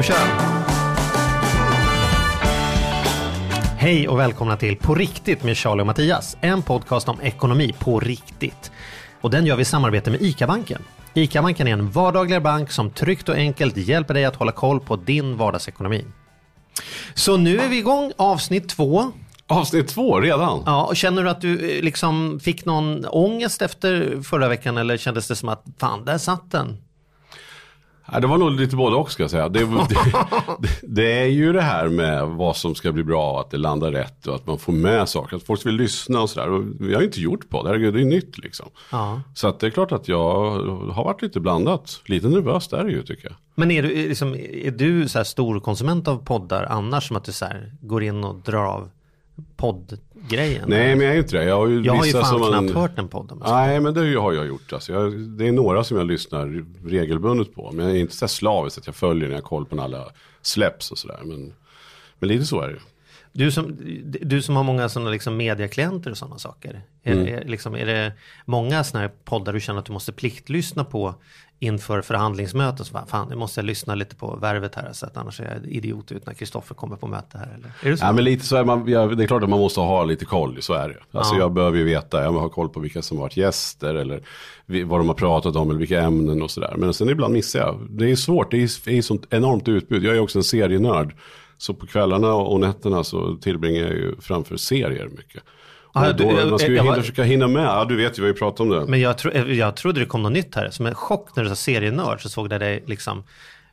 Vi köra? Hej och välkomna till På riktigt med Charlie och Mattias. En podcast om ekonomi på riktigt. Och den gör vi i samarbete med ICA-banken. ICA-banken är en vardagligare bank som tryggt och enkelt hjälper dig att hålla koll på din vardagsekonomi. Så nu är vi igång, avsnitt två. Avsnitt två redan? Ja, och känner du att du eh, liksom fick någon ångest efter förra veckan eller kändes det som att fan, där satt den? Ja, det var nog lite både och ska jag säga. Det, det, det, är ju det här med vad som ska bli bra, att det landar rätt och att man får med saker. Att folk vill lyssna och sådär. Vi har ju inte gjort på det, det är nytt liksom. Ja. Så att det är klart att jag har varit lite blandat. Lite nervös där ju tycker jag. Men är du, liksom, är du så här stor konsument av poddar annars som att du så här går in och drar av poddgrejen? Nej men jag är inte det. Jag har ju, Jag har ju fan knappt man... hört en podd. Nej men det har jag gjort. Alltså, jag, det är några som jag lyssnar regelbundet på. Men jag är inte så slaviskt att jag följer när jag har koll på när alla släpps och sådär. Men, men lite så är det ju. Du, som, du som har många sådana liksom mediaklienter och sådana saker. Är, Mm. är, liksom, är det många sådana här poddar du känner att du måste pliktlyssna på inför förhandlingsmöten? Så bara, fan, nu måste jag lyssna lite på värvet här så att annars är jag idiot ut när Kristoffer kommer på möte här. Eller? Är det så? Ja men lite så är man, ja, det är klart att man måste ha lite koll, så är det. Alltså Ja. jag behöver ju veta, jag har koll på vilka som har varit gäster eller vad de har pratat om eller vilka ämnen och sådär. Men sen ibland missar jag. Det är svårt, det är, är sånt enormt utbud. Jag är också en serienörd. Så på kvällarna och nätterna så tillbringar jag ju framför serier mycket. Ja, då, man ska ju jag hinna, var- försöka hinna med, ja du vet ju, vi har ju pratat om det. Men jag, tro, jag trodde det kom något nytt här. Som en chock när du sa serienörd så såg jag dig liksom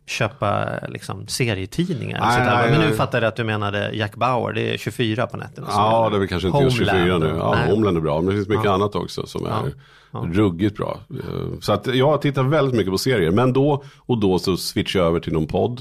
köpa liksom, serietidningar. Nej, nej, Men nu fattar jag att du menade Jack Bauer, det är 24 på nätterna. Ja, det är väl kanske inte just 24 nu. Ja, Nej. Homeland är bra, men det finns mycket Ja. annat också som är Ja. Ruggigt bra. Eh, Så att jag tittar väldigt mycket på serier, men då och då så switchar jag över till någon podd.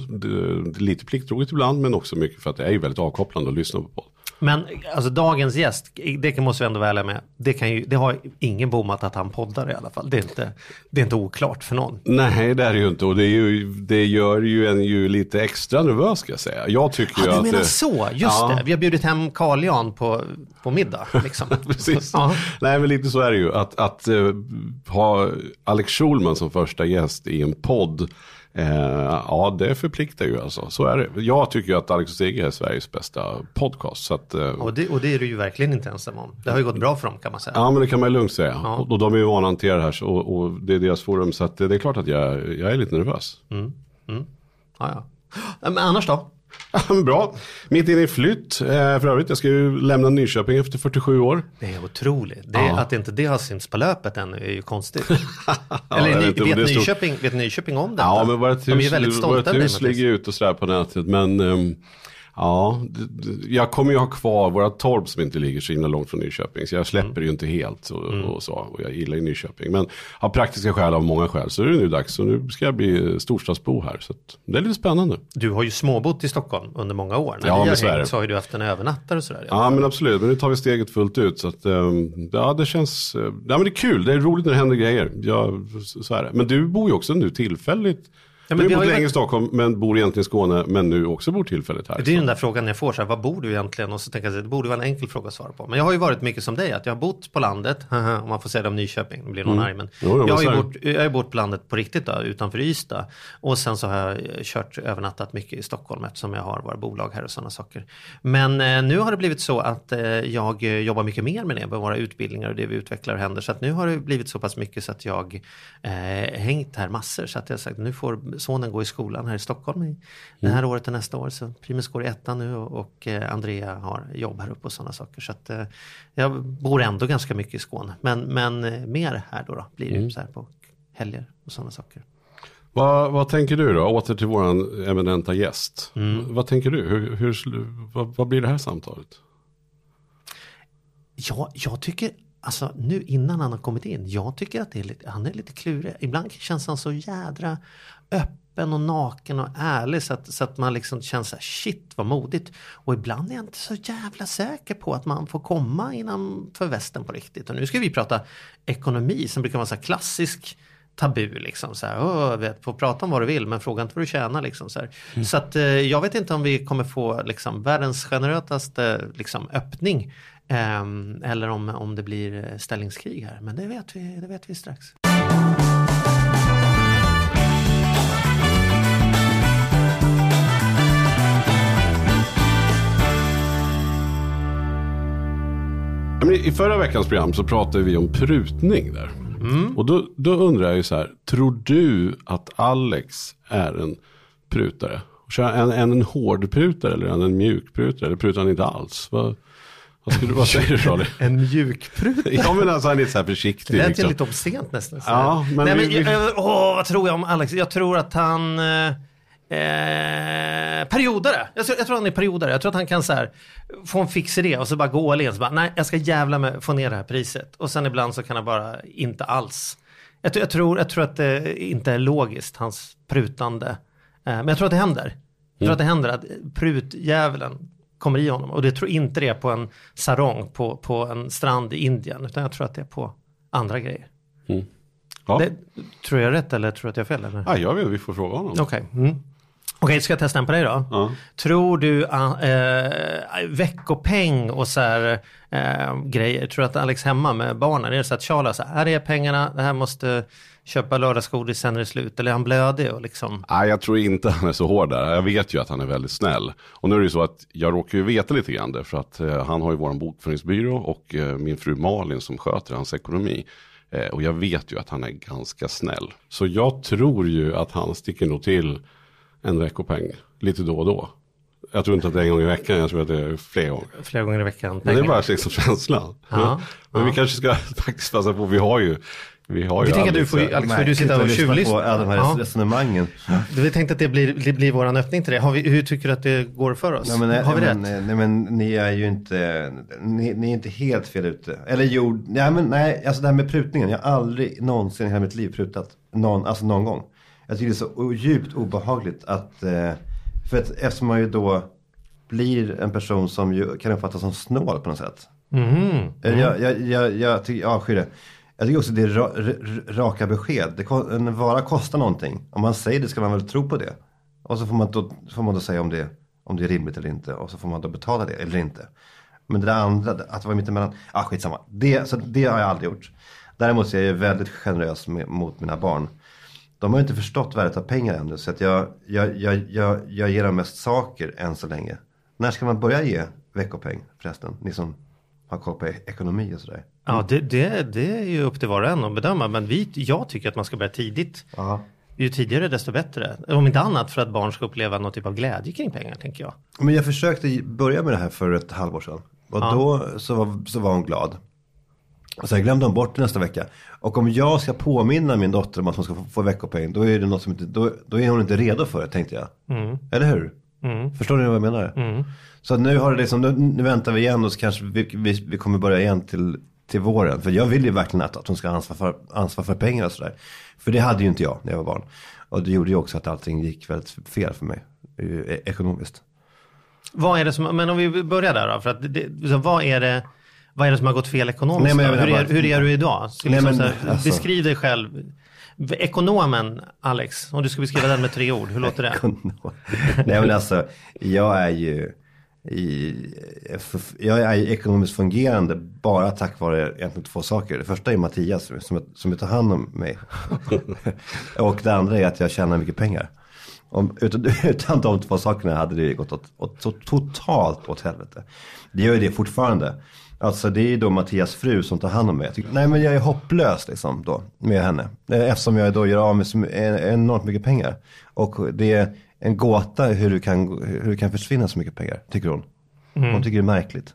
Lite plikttroget ibland, men också mycket för att det är ju väldigt avkopplande att lyssna på podd. Men alltså dagens gäst, det kan- måste vi ändå vara ärliga med. Det, kan ju, det har ingen bommat att han poddar i alla fall. Det är inte, det är inte oklart för någon. Nej, det är det ju inte och det, är ju, det gör ju en ju lite extra nervös ska jag säga. Jag tycker ju du att... menar det- så, just Ja. det. Vi har bjudit hem Carl Jan på, på middag. Liksom. Precis. Ja. Nej men lite så är det ju. Att, att eh, ha Alex Schulman som första gäst i en podd. Eh, ja det förpliktar ju alltså. Så är det. Jag tycker ju att Alex och Sigge är Sveriges bästa podcast. Så att, eh, Och, det, och det är du ju verkligen inte ensam om. Det har ju gått bra för dem kan man säga. Ja men det kan man ju lugnt säga. Ja. Och, och de är ju vana att hantera det här så, och, och det är deras forum. Så att det, är klart att jag, jag är lite nervös. Ja, ja. Men annars då? Ja, Bra. Mitt inne i flytt. Eh, för övrigt, jag ska ju lämna Nyköping efter 47 år. Det är otroligt. Det är, Ja. Att inte det har synts på löpet ännu är ju konstigt. Eller vet om vet, det stort. Nyköping, vet Nyköping om detta? Ja, men vårt De är hus, väldigt stolta vårt hus ligger ute och sådär på nätet. Men ehm, ja, jag kommer ju ha kvar våra torp som inte ligger så himla långt från Nyköping. Så jag släpper Mm. ju inte helt och, och så. Och jag gillar ju Nyköping. Men av praktiska skäl, av många skäl, så är det nu dags. Så nu ska jag bli storstadsbo här. Så det är lite spännande. Du har ju småbott i Stockholm under många år. När Ja, vi har hängt så har ju du haft en övernattare och sådär. Ja men absolut, men nu tar vi steget fullt ut. Så att, ehm, ja det känns, eh, ja men det är kul, det är roligt när det händer grejer. Ja, så är det. Men du bor ju också nu tillfälligt. Men du har bott länge i Stockholm men bor egentligen i Skåne men nu också bor tillfälligt här. Det är så. den där frågan jag får, så här, vad bor du egentligen? Och så tänker jag det borde vara en enkel fråga att svara på. Men jag har ju varit mycket som dig, att jag har bott på landet, om man får säga det om Nyköping, det blir någon arg. Men Mm. Jo, jo, jag, har ju bott, jag har bott på landet på riktigt då, utanför Ystad. Och sen så har jag eh, kört övernattat mycket i Stockholm eftersom jag har våra bolag här och sådana saker. Men eh, nu har det blivit så att eh, jag eh, jobbar mycket mer med det, med våra utbildningar och det vi utvecklar och händer. Så att nu har det blivit så pass mycket så att jag eh, hängt här massor. Så att jag har sagt nu får sonen gå i skolan här i Stockholm i det här året och nästa år. Så Primus går i ettan nu och, och eh, Andrea har jobb här uppe och sådana saker. Så att eh, jag bor ändå ganska mycket i Skåne. Men, men eh, mer här då, då blir det ju så här på helger och sådana saker. Vad, vad tänker du då? Åter till våran eminenta gäst. Mm. Vad tänker du? Hur, hur, vad, vad blir det här samtalet? Ja, jag tycker alltså nu innan han har kommit in, jag tycker att det är lite, han är lite klurig. Ibland känns han så jädra öppen och naken och ärlig så att, så att man liksom känner så här, shit vad modigt. Och ibland är jag inte så jävla säker på att man får komma innanför västen på riktigt. Och nu ska vi prata ekonomi som brukar vara så klassisk tabu liksom. Så här, Åh, vet, få prata om vad du vill men fråga inte vad du tjänar liksom. Så, här. så att eh, jag vet inte om vi kommer få liksom världens generösaste liksom öppning. ehm, eller om, om det blir eh, ställningskrig här. Men det vet vi, det vet vi strax. Men I förra veckans program så pratade vi om prutning där. Mm. Och då, då undrar jag ju så här, tror du att Alex är en prutare? Han en, en hård prutare eller är han en mjuk prutare? Eller prutar han inte alls? Vad, vad, skulle, vad säger du Charlie? En mjukprut. Ja men alltså han är lite så här försiktig. Det lät liksom. lite obscent nästan. Ja, men Nej, vi- men, vi- jag- åh, vad tror jag om Alex? Jag tror att han... Eh, eh, periodare. Jag tror, jag tror han är periodare. Jag tror att han kan så här, få en fix idé och så bara gå all in. Så bara, nej, jag ska jävla med få ner det här priset. Och sen ibland så kan han bara inte alls. Jag, tror- jag, tror, jag tror att det inte är logiskt, hans prutande. Eh, men jag tror att det händer. Jag tror att det händer att prutdjävulen kommer i honom. Och det tror inte det är på en sarong på, på en strand i Indien. Utan jag tror att det är på andra grejer. Ja. Det, tror jag rätt eller tror jag att jag har fel? Eller? Ja, jag vet, vi får fråga honom. Okej, mm. Okej, ska jag testa en på dig då? Ja. Tror du eh, veckopeng och så här eh, grejer, tror du att Alex hemma med barnen, är det så att Charles, här, är pengarna, det här måste köpa lördagsgodis, sen är det slut, eller är han blödig och liksom? Nej, jag tror inte han är så hård där. Jag vet ju att han är väldigt snäll. Och nu är det ju så att jag råkar ju veta lite grann det. För att eh, han har ju våran bokföringsbyrå och eh, min fru Malin som sköter hans ekonomi. Eh, och jag vet ju att han är ganska snäll. Så jag tror ju att han sticker nog till en veckopeng lite då och då. Jag tror inte att det är en gång i veckan, jag tror att det är fler gånger. Flera gånger i veckan. Men det är bara liksom känslan. Ja, Men vi kanske ska faktiskt passa på, vi har ju, vi har ju Vi tänker att du får. Alex, får du sitta och tjuvlyssna? alla de här Ja. resonemangen. Vi tänkte att det blir, det blir våran öppning till det. Har vi, hur tycker du att det går för oss? Nej men, nej, Har vi men, rätt? nej, men ni är ju inte, ni, ni är inte helt fel ute. Eller jo, nej men nej, alltså det här med prutningen. Jag har aldrig någonsin i hela mitt liv prutat någon, alltså någon gång. Jag tycker det är så djupt obehagligt att, eh, för att eftersom man ju då blir en person som ju kan uppfattas som snål på något sätt. Mhm. Eh, Jag, jag, jag, jag tycker, ja, skyr det. Jag tycker också det är ra, raka besked. Det, en vara kostar någonting. Om man säger det ska man väl tro på det. Och så får man då, får man då säga om det, om det är rimligt eller inte. Och så får man då betala det eller inte. Men det där andra, att vara mittemellan, ah skitsamma. Det, så det har jag aldrig gjort. Däremot så är jag väldigt generös med, mot mina barn. De har inte förstått värdet av pengar ännu. Så att jag, jag, jag, jag, jag ger dem mest saker än så länge. När ska man börja ge veckopeng förresten? Ni som har koll på ekonomi och sådär. Ja, det, det, det är ju upp till var och en att bedöma. Men vi, jag tycker att man ska börja tidigt. Ja. Ju tidigare desto bättre. Om inte annat för att barn ska uppleva någon typ av glädje kring pengar, tänker jag. Men jag försökte börja med det här för ett halvår sedan. Och Ja. då så var, så var hon glad. Och sen glömde hon bort det nästa vecka. Och om jag ska påminna min dotter om att hon ska få, få veckopeng. Då är, det något som inte, då, då är hon inte redo för det tänkte jag. Eller hur? Förstår ni vad jag menar? Så nu har det liksom, nu, nu väntar vi igen och så kanske vi, vi, vi kommer börja igen till, till våren. För jag vill ju verkligen att, att hon ska ha ansvar för, ansvar för pengar och sådär. För det hade ju inte jag när jag var barn. Och det gjorde ju också att allting gick väldigt fel för mig. eh, Ekonomiskt. Vad är det som, men om vi börjar där då. För att det, vad är det, vad är det som har gått fel ekonomiskt? Nej, men hur, är, hur är du idag? Så Nej, liksom men, här, alltså- Beskriv dig själv. Ekonomen Alex, om du ska beskriva den med tre ord, hur låter det? Nej men alltså, jag är ju i, jag är ekonomiskt fungerande bara tack vare egentligen två saker. Det första är Mattias som, som tar hand om mig. och det andra är att jag tjänar mycket pengar. Om, utan, utan de två sakerna hade det gått åt, åt, totalt åt helvete. Det gör ju det fortfarande. Alltså det är då Mattias fru som tar hand om mig. Tycker, nej men jag är hopplös liksom då med henne. Eh, Eftersom jag då gör av med så enormt mycket pengar. Och det är en gåta hur du kan, hur du kan försvinna så mycket pengar, tycker hon. Hon tycker det är märkligt.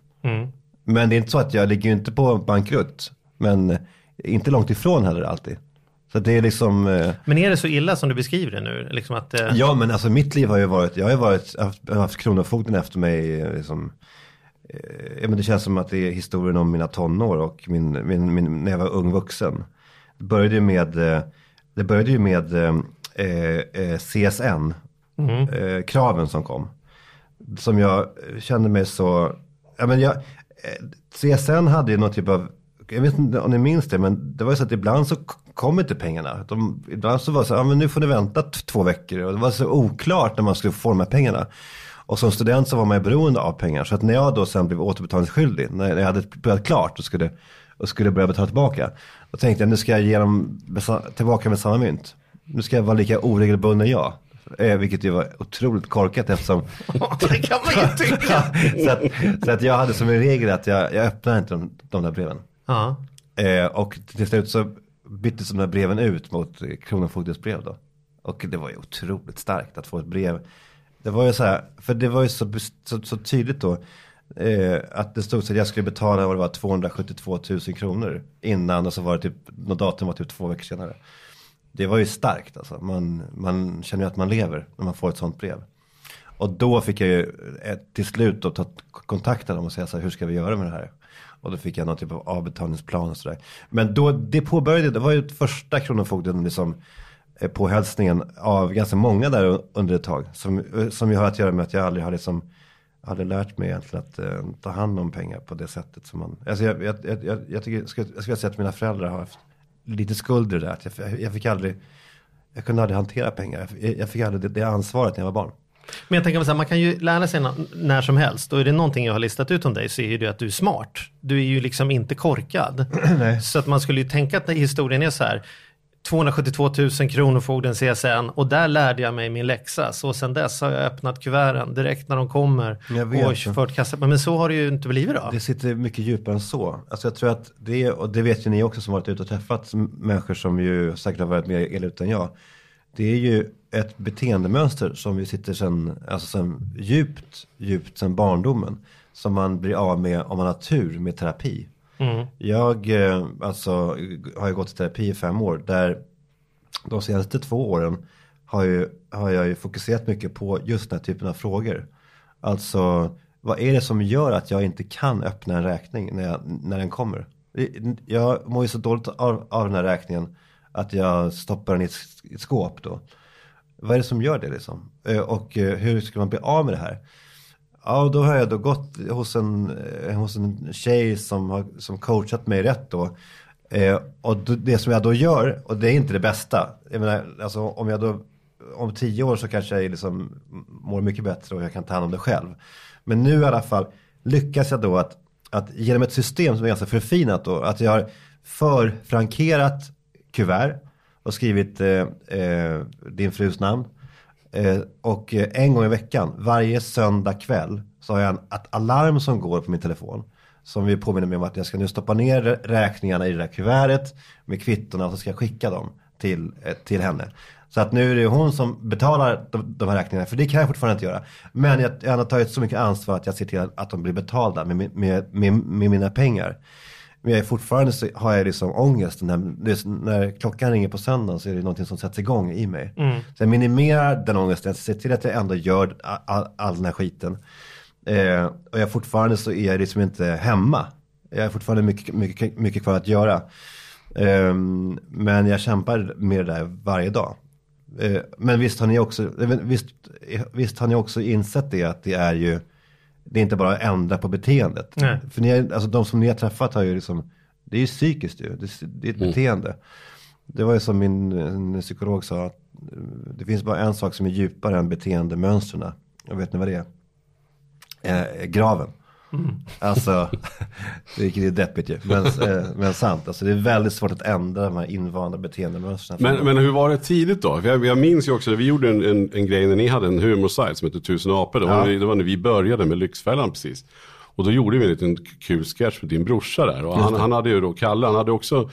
Men det är inte så att jag ligger ju inte på bankrutt. Men inte långt ifrån heller alltid. Så det är liksom... eh, Men är det så illa som du beskriver det nu? Liksom att, eh, Ja men alltså mitt liv har ju varit, jag har ju varit, haft, haft Kronofogden efter mig liksom, ja, men det känns som att det är historien om mina tonår och min, min, min, när jag var ung vuxen. Det började ju med, eh, det började ju med eh, eh, CSN, eh, kraven som kom. Som jag kände mig så, ja men jag, eh, CSN hade ju någon typ av, jag vet inte om ni minns det, men det var ju så att ibland så kom inte pengarna. De, ibland så var det så, ja men nu får ni vänta två veckor. Och det var så oklart när man skulle få de här pengarna. Och som student så var man ju beroende av pengar. Så att när jag då sen blev återbetalningsskyldig, när jag hade börjat klart och skulle, och skulle börja betala tillbaka. Då tänkte jag, nu ska jag ge dem tillbaka med samma mynt. Nu ska jag vara lika oregelbunden jag. Eh, vilket ju var otroligt korkat eftersom det kan man ju tycka. så, att, så att jag hade som en regel att jag, jag öppnar inte de, de där breven. Ja. Eh, och till slut så byttes de där breven ut mot Kronofogdens brev då. Och det var ju otroligt starkt att få ett brev. Det var ju så här, för det var ju så, så, så tydligt då. Eh, att det stod så att jag skulle betala vad det var 272 000 kronor innan och så var det typ, något datum var typ två veckor senare. Det var ju starkt alltså. Man, man känner ju att man lever när man får ett sånt brev. Och då fick jag ju eh, till slut då ta kontakt med dem och säga så här, hur ska vi göra med det här? Och då fick jag någon typ av avbetalningsplan och sådär. Men då, det påbörjade, det var ju första Kronofogden liksom eh, påhälsningen av ganska många där under ett tag. Som, eh, som ju har att göra med att jag aldrig har liksom, hade lärt mig egentligen att eh, ta hand om pengar på det sättet som man, alltså jag, jag, jag, jag, jag tycker, skulle, jag skulle säga att mina föräldrar har haft lite skuld i det där. Att jag, jag fick aldrig, jag kunde aldrig hantera pengar. Jag, jag fick aldrig det, det ansvaret när jag var barn. Men jag tänker så här, man kan ju lära sig när som helst. Och är det någonting jag har listat ut om dig så är det att du är smart. Du är ju liksom inte korkad. Så att man skulle ju tänka att historien är så här. 272 000 kronofogden CSN och där lärde jag mig min läxa. Så sen dess har jag öppnat kuverten direkt när de kommer och fört kassa. Men så har det ju inte blivit då. Det sitter mycket djupare än så. Alltså jag tror att det, och det vet ju ni också som varit ute och träffat människor som ju säkert har varit mer elite än jag. Det är ju ett beteendemönster som vi sitter sen, alltså sen djupt, djupt sen barndomen. Som man blir av med om man har tur med terapi. Mm. Jag eh, alltså, har ju gått i terapi i fem år. Där de senaste två åren har, ju, har jag ju fokuserat mycket på just den här typen av frågor. Alltså, vad är det som gör att jag inte kan öppna en räkning när, jag, när den kommer? Jag mår ju så dåligt av, av den här räkningen att jag stoppar den i ett, ett skåp då. Vad är det som gör det liksom? Eh, och eh, hur ska man bli av med det här? Ja, då har jag då gått hos en, eh, hos en tjej som har som coachat mig rätt då. Eh, och det som jag då gör, och det är inte det bästa. Jag menar, alltså om jag då, om tio år så kanske jag liksom mår mycket bättre och jag kan ta hand om det själv. Men nu i alla fall lyckas jag då att, att genom ett system som är ganska förfinat då, att jag har förfrankerat kuvert och skrivit eh, eh, din frus namn. Eh, och eh, en gång i veckan, varje söndag kväll, så har jag en, ett alarm som går på min telefon. Som vill påminna mig om att jag ska nu stoppa ner räkningarna i det där kuvertet med kvittorna och så ska jag skicka dem till, eh, till henne. Så att nu är det hon som betalar de, de här räkningarna, för det kan jag fortfarande inte göra. Men jag, jag har tagit så mycket ansvar att jag ser till att, de blir betalda med, med, med, med, med mina pengar. Men jag är fortfarande så har jag liksom ångest. När, när klockan ringer på söndagen så är det någonting som sätts igång i mig. Så jag minimerar den ångesten. Jag ser till att jag ändå gör all, all, den här skiten. Eh, och jag fortfarande så är jag liksom inte hemma. Jag har fortfarande mycket, mycket, mycket kvar att göra. Eh, men jag kämpar med det där varje dag. Eh, men visst har ni också, eh, visst, visst har ni också insett det att det är ju det är inte bara att ändra på beteendet. Nej. För ni är, alltså de som ni har träffat har ju liksom, det är ju psykiskt ju, det, det är ett beteende. Det var ju som min psykolog sa, att eh, det finns bara en sak som är djupare än beteendemönstren. Och vet ni vad det är? Eh, graven. Alltså, vilket är deppigt ju, men, eh, men sant. Alltså, det är väldigt svårt att ändra de här invanda beteendemönstren. Men, men hur var det tidigt då? För jag, jag minns ju också, vi gjorde en, en, en grej när ni hade en humorsajt som hette Tusen apor. Det var, Ja. när det var när vi började med Lyxfällan precis. Och då gjorde vi en liten kul sketch med din brorsa där. Och han, han hade ju då, Kalle, han hade också,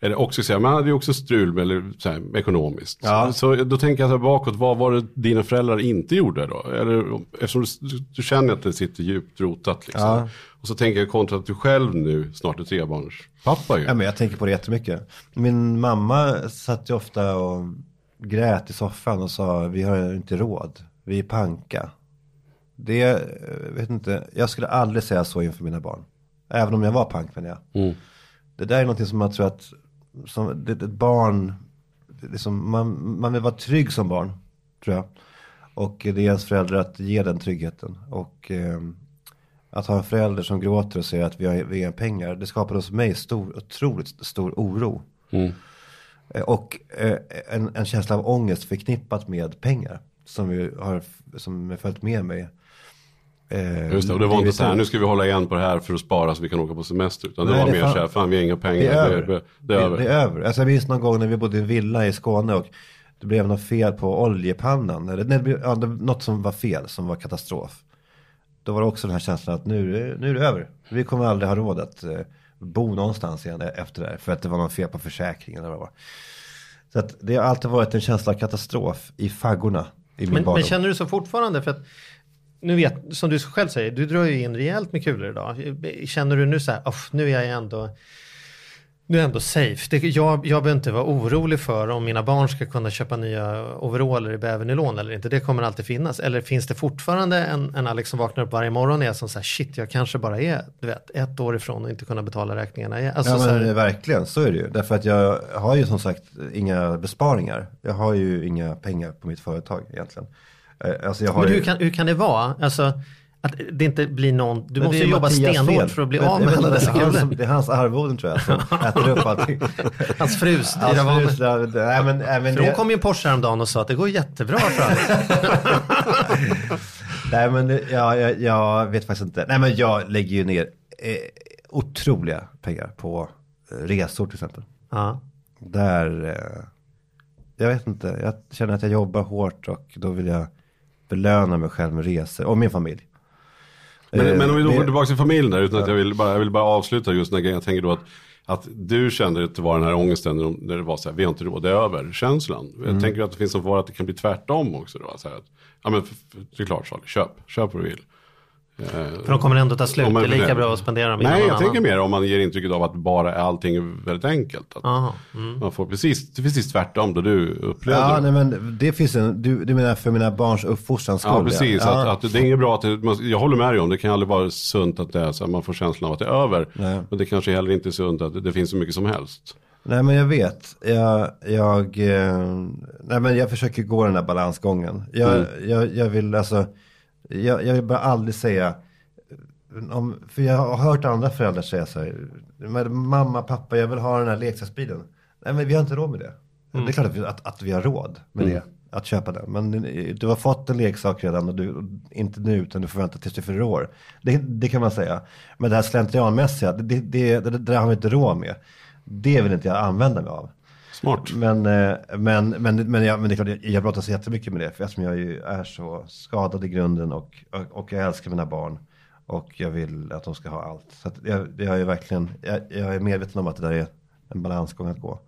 eller också säga, men han hade ju också strul med, eller, så här, ekonomiskt. Ja. Så då tänker jag så här bakåt, vad var det dina föräldrar inte gjorde då? Eller, eftersom du, du känner att det sitter djupt rotat liksom. Ja. Och så tänker jag kontra att du själv nu snart är trebarnspappa ju. Ja, men jag tänker på det jättemycket. Min mamma satt ju ofta och grät i soffan och sa vi har inte råd. Vi är panka. Det, vet inte, jag skulle aldrig säga så inför mina barn. Även om jag var pank menar jag. Mm. Det där är någonting som jag tror att, som, det, ett barn, det liksom, man, man vill vara trygg som barn, tror jag. Och det är ens föräldrar att ge den tryggheten. Och eh, att ha en förälder som gråter och säger att vi har, vi har pengar, det skapar hos mig stor, otroligt stor oro. Mm. Eh, Och eh, en, en känsla av ångest förknippat med pengar. Som, ju har, som har följt med mig. Eh, Just det, och det var inte så här, nu ska vi hålla igen på det här för att spara så vi kan åka på semester. Utan det Nej, var det mer fan- så här, fan vi har inga pengar. Det är över. Det, det, är över. Det, det är över. Alltså jag minns någon gång när vi bodde i en villa i Skåne och det blev något fel på oljepannan. Eller, nej, det blev, ja, det, något som var fel, som var katastrof. Då var det också den här känslan att nu, är det- nu är det över. Vi kommer aldrig ha råd att eh, bo någonstans igen efter det här. För att det var något fel på försäkringen eller vad det var. Så att det har alltid varit en känsla av katastrof i faggorna i min Men, barndom. men känner du så fortfarande? För att nu vet, som du själv säger, du drar ju in rejält med kulor idag. Känner du nu så här, "Uff, nu är jag ändå, nu är jag ändå safe. Det, jag, jag behöver inte vara orolig för om mina barn ska kunna köpa nya overaller i bävernylon eller inte. Det kommer alltid finnas. Eller finns det fortfarande en, en Alex som vaknar upp varje morgon och är som så här, shit, jag kanske bara är, du vet, ett år ifrån och inte kunna betala räkningarna. Alltså, ja så men här, verkligen, så är det ju. Därför att jag har ju som sagt inga besparingar. Jag har ju inga pengar på mitt företag egentligen. Eh, Alltså men ju... hur kan, hur kan det vara? Alltså, att det inte blir någon, du Men måste det ju jobba stenhårt för att bli Men- av med alla det, dessa som, det är hans arvoden tror jag som äter upp allting. Hans frus vanor. frus, det- nej, men, nej, men För hon det, kom ju en Porsche häromdagen och sa att det går jättebra för Alex. nej men det- ja, jag, jag vet faktiskt inte. Nej men jag lägger ju ner eh, otroliga pengar på eh, resor till exempel. ja. Där, eh, jag vet inte, jag känner att jag jobbar hårt och då vill jag belöna mig själv med resor och min familj. Men, Eh, men om vi då går tillbaka till familjen där, utan att jag vill bara, jag vill bara avsluta just den här. Jag tänker då att, att du kände att det var den här ångesten när de- när det var så här, vi har inte råd, det är över, känslan. Mm. Jag tänker att det finns en fara att det kan bli tvärtom också då. Så här, att, ja men för, för, det är klart Charlie, köp, köp vad du vill. Eh, För de kommer ändå ta slut. man- Det är lika bra att spendera dem Nej, jag tänker annan. mer om man ger intrycket av att bara allting är väldigt enkelt. Att Aha, mm. Man får precis, precis tvärtom då du upplevde Ja, nej men det finns en, du, du menar för mina barns uppfostrans skull? Ja, precis. Ja. Att, att det är inget bra att det, jag håller med dig om, det kan aldrig vara sunt att det är så man får känslan av att det är över. Nej. Men det kanske heller inte är sunt att det, det finns så mycket som helst. Nej men jag vet. Jag, jag, eh, nej, men jag försöker gå den här balansgången. Jag, Mm. jag, jag vill alltså, jag, jag vill bara aldrig säga, om, för jag har hört andra föräldrar säga så här, mamma, pappa, jag vill ha den här leksaksbilen. Nej men vi har inte råd med det. Mm. Det är klart att vi, att, att vi har råd med det, att köpa den. Men du har fått en leksak redan och du, inte nu utan du förväntar tills du fyller år. Det, det kan man säga. Men det här slentrianmässiga, det, det, det, det, det har vi inte råd med. Det vill inte jag använda mig av. Smart. Men, eh, men, men, men, jag, men det är klart, jag- jag brottas jättemycket med det. För eftersom jag ju är så skadad i grunden och, och, jag älskar mina barn. Och jag vill att de ska ha allt. Så att jag, jag är verkligen, jag, jag är medveten om att det där är en balansgång att gå.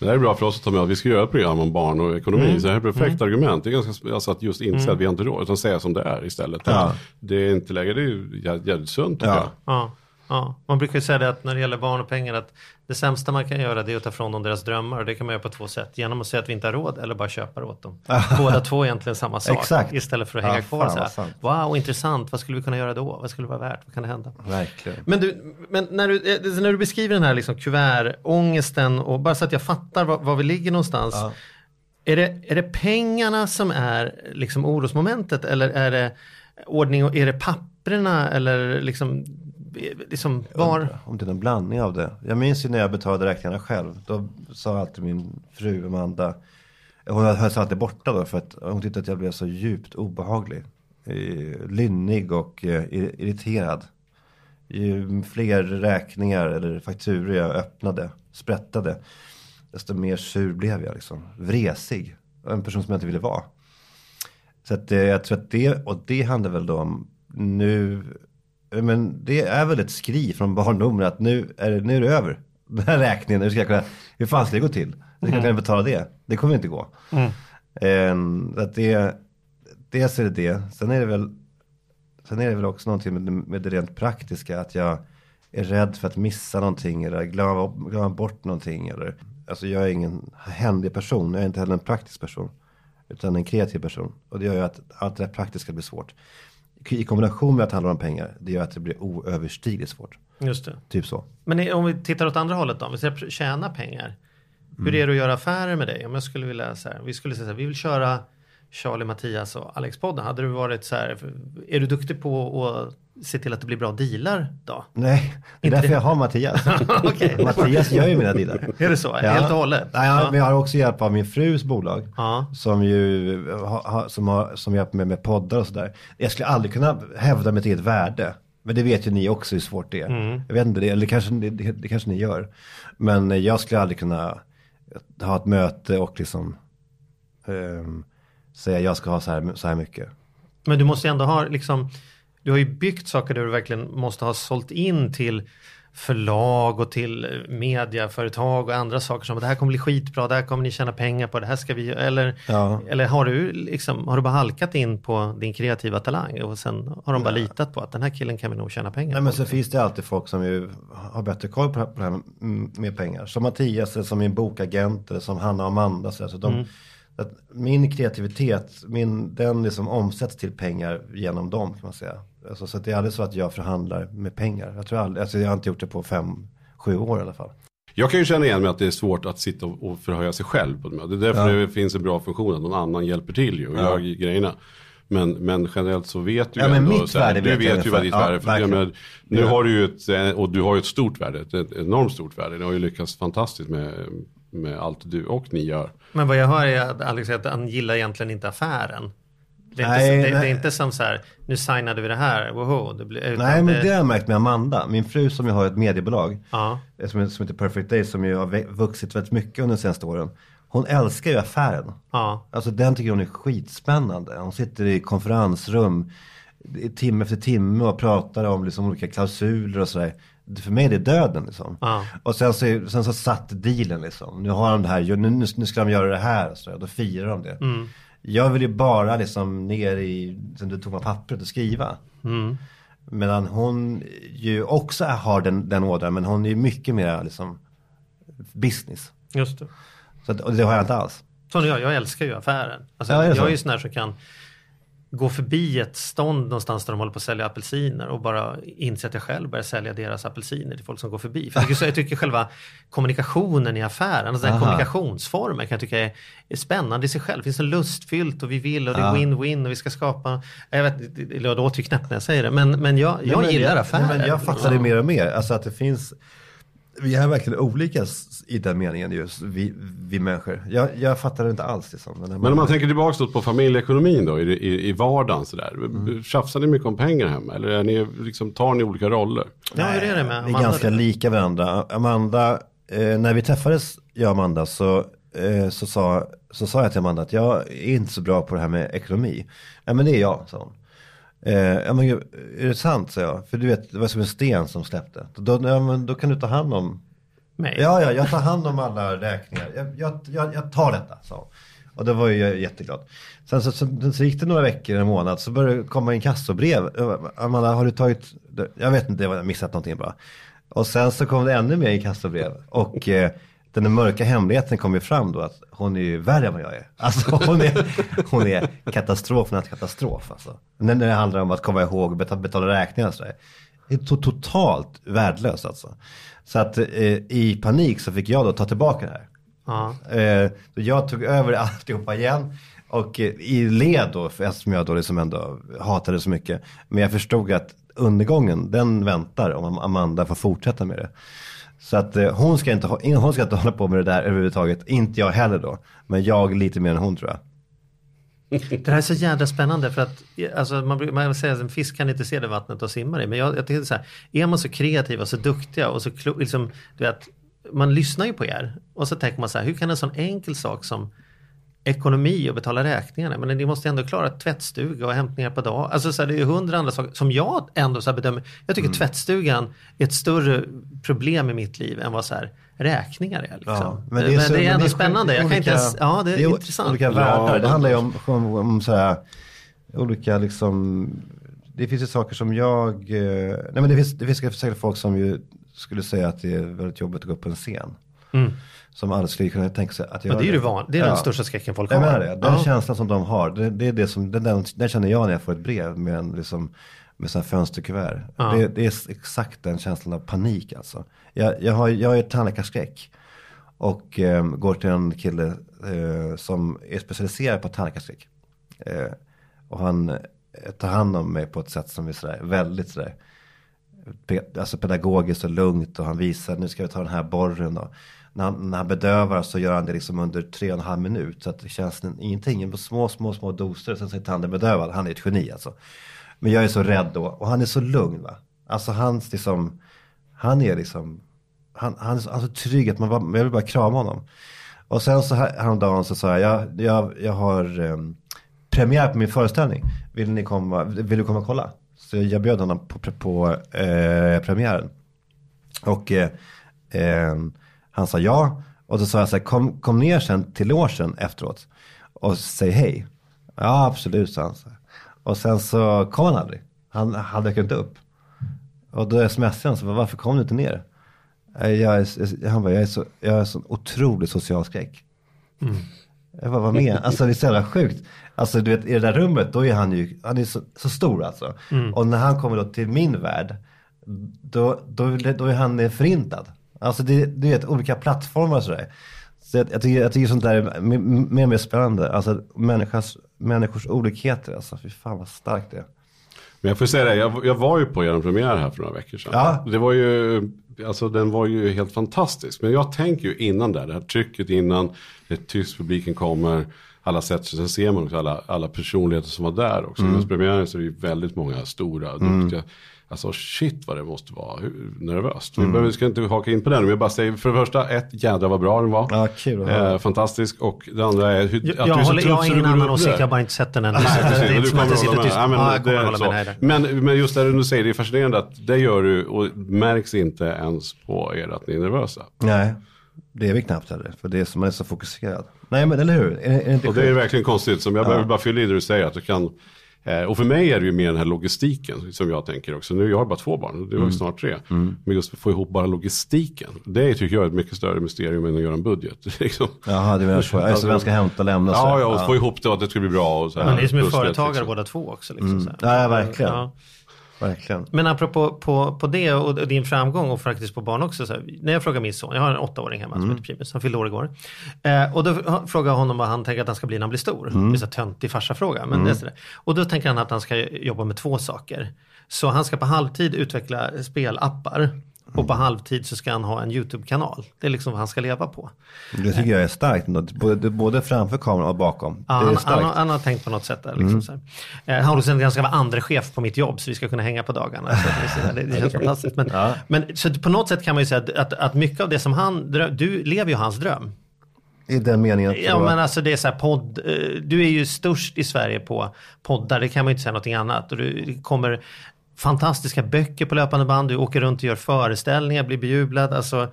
Det här är bra för oss att ta med att vi ska göra ett program om barn och ekonomi. Mm. Så det här är ett perfekt argument. Det är ganska, alltså att just inse att vi har inte råd, utan säga som det är istället. Ja. Det är inte läge, det är jävligt sunt Ja. jag. Ja, ja. Man brukar ju säga det att när det gäller barn och pengar att det sämsta man kan göra det är att ta ifrån dem deras drömmar och det kan man göra på två sätt. Genom att säga att vi inte har råd eller bara köpa det åt dem. Båda två är egentligen samma sak. Exakt. Istället för att Ja, hänga kvar fan, så här. Wow, intressant. Vad skulle vi kunna göra då? Vad skulle vara värt? Vad kan det hända? Verkligen. Men, du, men när, du, eh, när du beskriver den här liksom kuvertångesten och bara så att jag fattar var, var vi ligger någonstans. Ja. Är, det, är det pengarna som är liksom orosmomentet eller är det ordning och är det papprena eller liksom, liksom var? Om det är en blandning av det. Jag minns ju när jag betalade räkningarna själv. Då sa alltid min fru Amanda. Hon höll alltid borta då för att hon tyckte att jag blev så djupt obehaglig. Eh, Lynnig och eh, ir- irriterad. Ju fler räkningar eller fakturor jag öppnade, sprättade. Desto mer sur blev jag liksom. Vresig. En person som jag inte ville vara. Så att eh, jag tror att det, och det handlar väl då om nu, men det är väl ett skri från barndomen att nu är det, nu är det över. Den här räkningen, nu ska jag kunna, hur fan ska det gå till? Hur ska jag kunna betala det? Det kommer inte gå. Mm. att det, dels är det det, sen är det väl, sen är det väl också någonting med, det- med det rent praktiska, att jag är rädd för att missa någonting eller glömma, glömma bort någonting. Eller, alltså jag är ingen händig person, jag är inte heller en praktisk person. Utan en kreativ person. Och det gör ju att allt det där praktiska blir svårt. I kombination med att det handlar om pengar, det gör att det blir oöverstigligt svårt. Just det. Typ så. Men om vi tittar åt andra hållet då, om vi ska tjäna pengar. Hur är det att göra affärer med dig? Om jag skulle vilja så här, vi skulle säga så här, vi vill köra Charlie, Mattias och Alex-podden. Hade du varit så här, är du duktig på att se till att det blir bra dealar då? Nej, det är Inte därför det. jag har Mattias. Mattias gör ju mina dealar. Är det så? Helt och hållet? Nej, ja. men jag har också hjälp av min frus bolag. Ja. Som ju ha, ha, som, har, som hjälper mig med poddar och sådär. Jag skulle aldrig kunna hävda mitt eget värde. Men det vet ju ni också hur svårt det är. Mm. Jag vet inte, det, eller kanske, det, det, kanske ni gör. Men jag skulle aldrig kunna ha ett möte och liksom ehm, säga jag ska ha så här, så här mycket. Men du måste ändå ha liksom, du har ju byggt saker där du verkligen måste ha sålt in till förlag och till mediaföretag och andra saker som det här kommer bli skitbra, det här kommer ni tjäna pengar på, det här ska vi. Eller, Ja. eller har du liksom, har du bara halkat in på din kreativa talang och sen har de bara litat på att den här killen kan vi nog tjäna pengar Nej på. men så finns det alltid folk som ju har bättre koll på det här- med- pengar. Som Mattias, eller som min bokagent, eller som Hanna och Amanda. Så, så de, Mm. Att min kreativitet, min, den liksom omsätts till pengar genom dem kan man säga. Alltså, så det är aldrig så att jag förhandlar med pengar. Jag tror aldrig, alltså jag har inte gjort det på fem, sju år i alla fall. Jag kan ju känna igen mig att det är svårt att sitta och förhöja sig själv på. Det är därför det finns en bra funktion att någon annan hjälper till ju och gör grejerna. Men, men generellt så vet du Ja, men ändå, mitt här, värde du vet vet ju vad ditt ungefär. värde är. Ja, menar, nu Ja. har du ju ett, eh, och du har ju ett stort värde, ett, enormt stort värde. Ni har ju lyckats fantastiskt med, med allt du och ni gör. Men vad jag hör är att Alex säger att han gillar egentligen inte affären. Det är, Nej, inte, det, det är inte som så här, nu signade vi det här, woho. Det blir, Nej men det har jag märkt med Amanda, min fru som ju har ett mediebolag. Ja, eh, Som, som heter Perfect Day som ju har vuxit väldigt mycket under de senaste åren. Hon älskar ju affären. ja. Alltså den tycker hon är skitspännande. Hon sitter i konferensrum i timme efter timme och pratar om liksom olika klausuler och sådär. För mig är det döden liksom. Ja. Och sen så, sen så satt dealen liksom. Nu har de det här, nu, nu, ska de göra det här. Så. Då firar de det. Mm. Jag vill ju bara liksom ner i som det tomma pappret och skriva. Mm. Medan hon ju också har den, den ådran. Men hon är ju mycket mer liksom business. Just det. Så att, och det har jag inte alls. Är jag, jag älskar ju affären. Alltså, Ja, jag är ju sån här som kan gå förbi ett stånd någonstans där de håller på att sälja apelsiner och bara inse att jag själv börjar sälja deras apelsiner till folk som går förbi. För jag, tycker, jag tycker själva kommunikationen i affären, alltså den kommunikationsformen kan jag tycka är, är spännande i sig själv. Det finns en lustfyllt och vi vill och det är win-win och vi ska skapa, jag vet, det låter ju knäppt när jag säger det, men, men jag, jag Nej, men gillar affärer. nej, Men jag fattar det mer och mer. Alltså att det finns, vi är verkligen olika i den meningen just, vi, vi människor. Jag, jag fattar det inte alls liksom. Den här Men om man tänker tillbaka på familjeekonomin då, i, i, i vardagen sådär. Mm. Tjafsar ni mycket om pengar hemma? Eller är ni, liksom, tar ni olika roller? Ja, hur är det med Vi är ganska lika varandra. Amanda, eh, när vi träffades, jag och Amanda, så, eh, så, sa, så sa jag till Amanda att jag är inte så bra på det här med ekonomi. Men det är jag, sa hon. Eh, ja men gud, är det sant, sa jag. För du vet, det var som en sten som släppte. Då, ja, men, då kan du ta hand om Mig? Ja, ja, jag tar hand om alla räkningar. Jag, jag, jag, jag tar detta, sa hon. Och då var jag jätteglad. Sen så, så, så gick det några veckor, en månad, så började det komma in kassobrev. Amanda, har du tagit, jag vet inte, jag har missat någonting bara. Och sen så kom det ännu mer kassobrev. Och eh, den mörka hemligheten kom ju fram då att hon är ju värre än vad jag är. Alltså hon är, hon är katastrofernas katastrof alltså. När när det handlar om att komma ihåg och betala, betala räkningar och sådär. Det är to- totalt värdelöst alltså. Så att eh, i panik så fick jag då ta tillbaka det här. Ja. Eh, jag tog över alltihopa igen. Och eh, i led då, eftersom jag då liksom ändå hatade det så mycket. Men jag förstod att undergången, den väntar om Amanda får fortsätta med det. Så att eh, hon, ska inte, ha- hon ska inte hålla på med det där överhuvudtaget. Inte jag heller då. Men jag lite mer än hon tror jag. Det här är så jävla spännande för att alltså, man, man säger att en fisk kan inte se det vattnet och simmar i. Men jag, jag tycker så här, är man så kreativ och så duktiga och så klo, liksom, du vet, man lyssnar ju på er och så tänker man så här, hur kan en sån enkel sak som ekonomi och betala räkningarna, men ni måste ändå klara tvättstuga och hämtningar på dag. Alltså så här, det är ju hundra andra saker som jag ändå så här bedömer. Jag tycker tvättstugan är ett större problem i mitt liv än vad så här räkningar är. Liksom. men, det är, så- ändå men det är spännande. Jag kan inte ens, ja det är, o- intressant. Olika världar. Det handlar ju om, om, om så här, olika liksom, det finns ju saker som jag, eh, nej men det finns, det finns säkert folk som ju skulle säga att det är väldigt jobbigt att gå upp på en scen. Som aldrig skulle kunna tänka sig att göra Ja, det är det van, det är den största skräcken folk Jag har. menar det, den Ja. känslan som de har, det, det är det som, den, den, den känner jag när jag får ett brev med en liksom, med här fönsterkuvert. Det, det är exakt den känslan av panik alltså. Jag, jag har jag ju tandläkarskräck. Och eh, går till en kille eh, som är specialiserad på tandläkarskräck. Eh, och han eh, tar hand om mig på ett sätt som är sådär, väldigt sådär, pe- alltså pedagogiskt och lugnt. Och han visar, nu ska vi ta den här borren. Och när, han, när han bedövar så gör han det liksom under tre och en halv minut. Så att det känns ingenting, på små, små, små doser. Sen så är tanden bedövad. Han är ett geni alltså. Men jag är så rädd då. Och han är så lugn va. Alltså hans liksom, han är liksom, han, han är så, alltså, trygg att man bara, jag vill bara krama honom. Och sen så här, häromdagen så sa jag, jag, jag, jag har um, premiär på min föreställning. Vill ni komma, vill du komma och kolla? Så jag bjöd honom på, på eh, premiären. Och eh, eh, han sa ja. Och då sa jag så här, kom, kom ner sen till logen efteråt. Och säg hej. Ja absolut sa han. Och sen så kom han aldrig. Han, han dök inte upp. Och då smsade han så varför kom du inte ner? Eh, Jag är, han bara, jag är så, jag är så otrolig social skräck. Jag bara, vad med? Alltså det är så jävla sjukt. Alltså du vet i det där rummet då är han ju, han är så, så stor alltså. Och när han kommer då till min värld, då, då, då är han förintad. Alltså det, du vet olika plattformar och sådär. Så jag, jag, tycker, jag tycker sånt där är mer och mer spännande. Alltså människors, människors olikheter alltså. Fy fan vad starkt det är. Men jag får säga det, jag, jag var ju på er premiär här för några veckor sedan. Ja. Det var ju, alltså den var ju helt fantastisk. Men jag tänker ju innan där, det här trycket innan, det är tyst, publiken kommer, alla sätter sig, sen ser man också alla, alla personligheter som var där också. Mm. Mm. premiären så är det ju väldigt många stora, duktiga. Alltså shit vad det måste vara hur, nervöst. Mm. Vi behöver, ska inte haka in på den, men jag bara säger för det första, ett jädra vad bra den var. Ja, kul eh, fantastisk. Och det andra är hur, Jag, att jag, du är så håller, jag trött har ingen annan åsikt, jag har bara inte sett den än. Nej, Det precis. är Du inte som att kommer jag sitter hålla med. tyst. Ja, men Ja, det är så. med. Det. Men, men just det du säger, det är fascinerande att det gör du och märks inte ens på er att ni är nervösa. Nej, det är vi knappt heller. För det är som man är så fokuserad. Nej men eller hur? Är, är det inte Och det är verkligen konstigt. Som jag behöver bara fylla i det du säger. Att du kan, och för mig är det ju mer den här logistiken som jag tänker också. Nu jag har bara två barn, det var ju snart tre. Men just att få ihop bara logistiken. Det tycker jag är ett mycket större mysterium än att göra en budget. liksom. Jaha, du menar så. Ja, det, vem ska hämta och lämna så. Ja, ja, och få ihop det och att det ska bli bra. Och så här. Men ni är som är det, företagare liksom. båda två också. Liksom, så här. Ja, ja, verkligen. Ja. Verkligen. Men apropå på, på det och din framgång och faktiskt på barn också. Så här, när jag frågar min son, jag har en åttaåring hemma som heter Primus, han fyllde år igår. Eh, och då frågar jag honom vad han tänker att han ska bli när han blir stor. Det är här töntig farsa-fråga. Men det är så där. Och då tänker han att han ska jobba med två saker. Så han ska på halvtid utveckla spelappar. Och på halvtid så ska han ha en YouTube-kanal. Det är liksom vad han ska leva på. Det tycker jag är starkt. Både, både framför kameran och bakom. Ja, han, han, har- han har tänkt på något sätt där. Liksom, så här. Eh, Han har också en ganska vara andre chef på mitt jobb så vi ska kunna hänga på dagarna. Det, det, det känns fantastiskt. Men, men så på något sätt kan man ju säga att, att, att mycket av det som han du lever ju hans dröm. I den meningen att Ja men alltså det är så här podd, eh, du är ju störst i Sverige på poddar, det kan man ju inte säga någonting annat. Och du kommer fantastiska böcker på löpande band, du åker runt och gör föreställningar, blir bejublad. Alltså,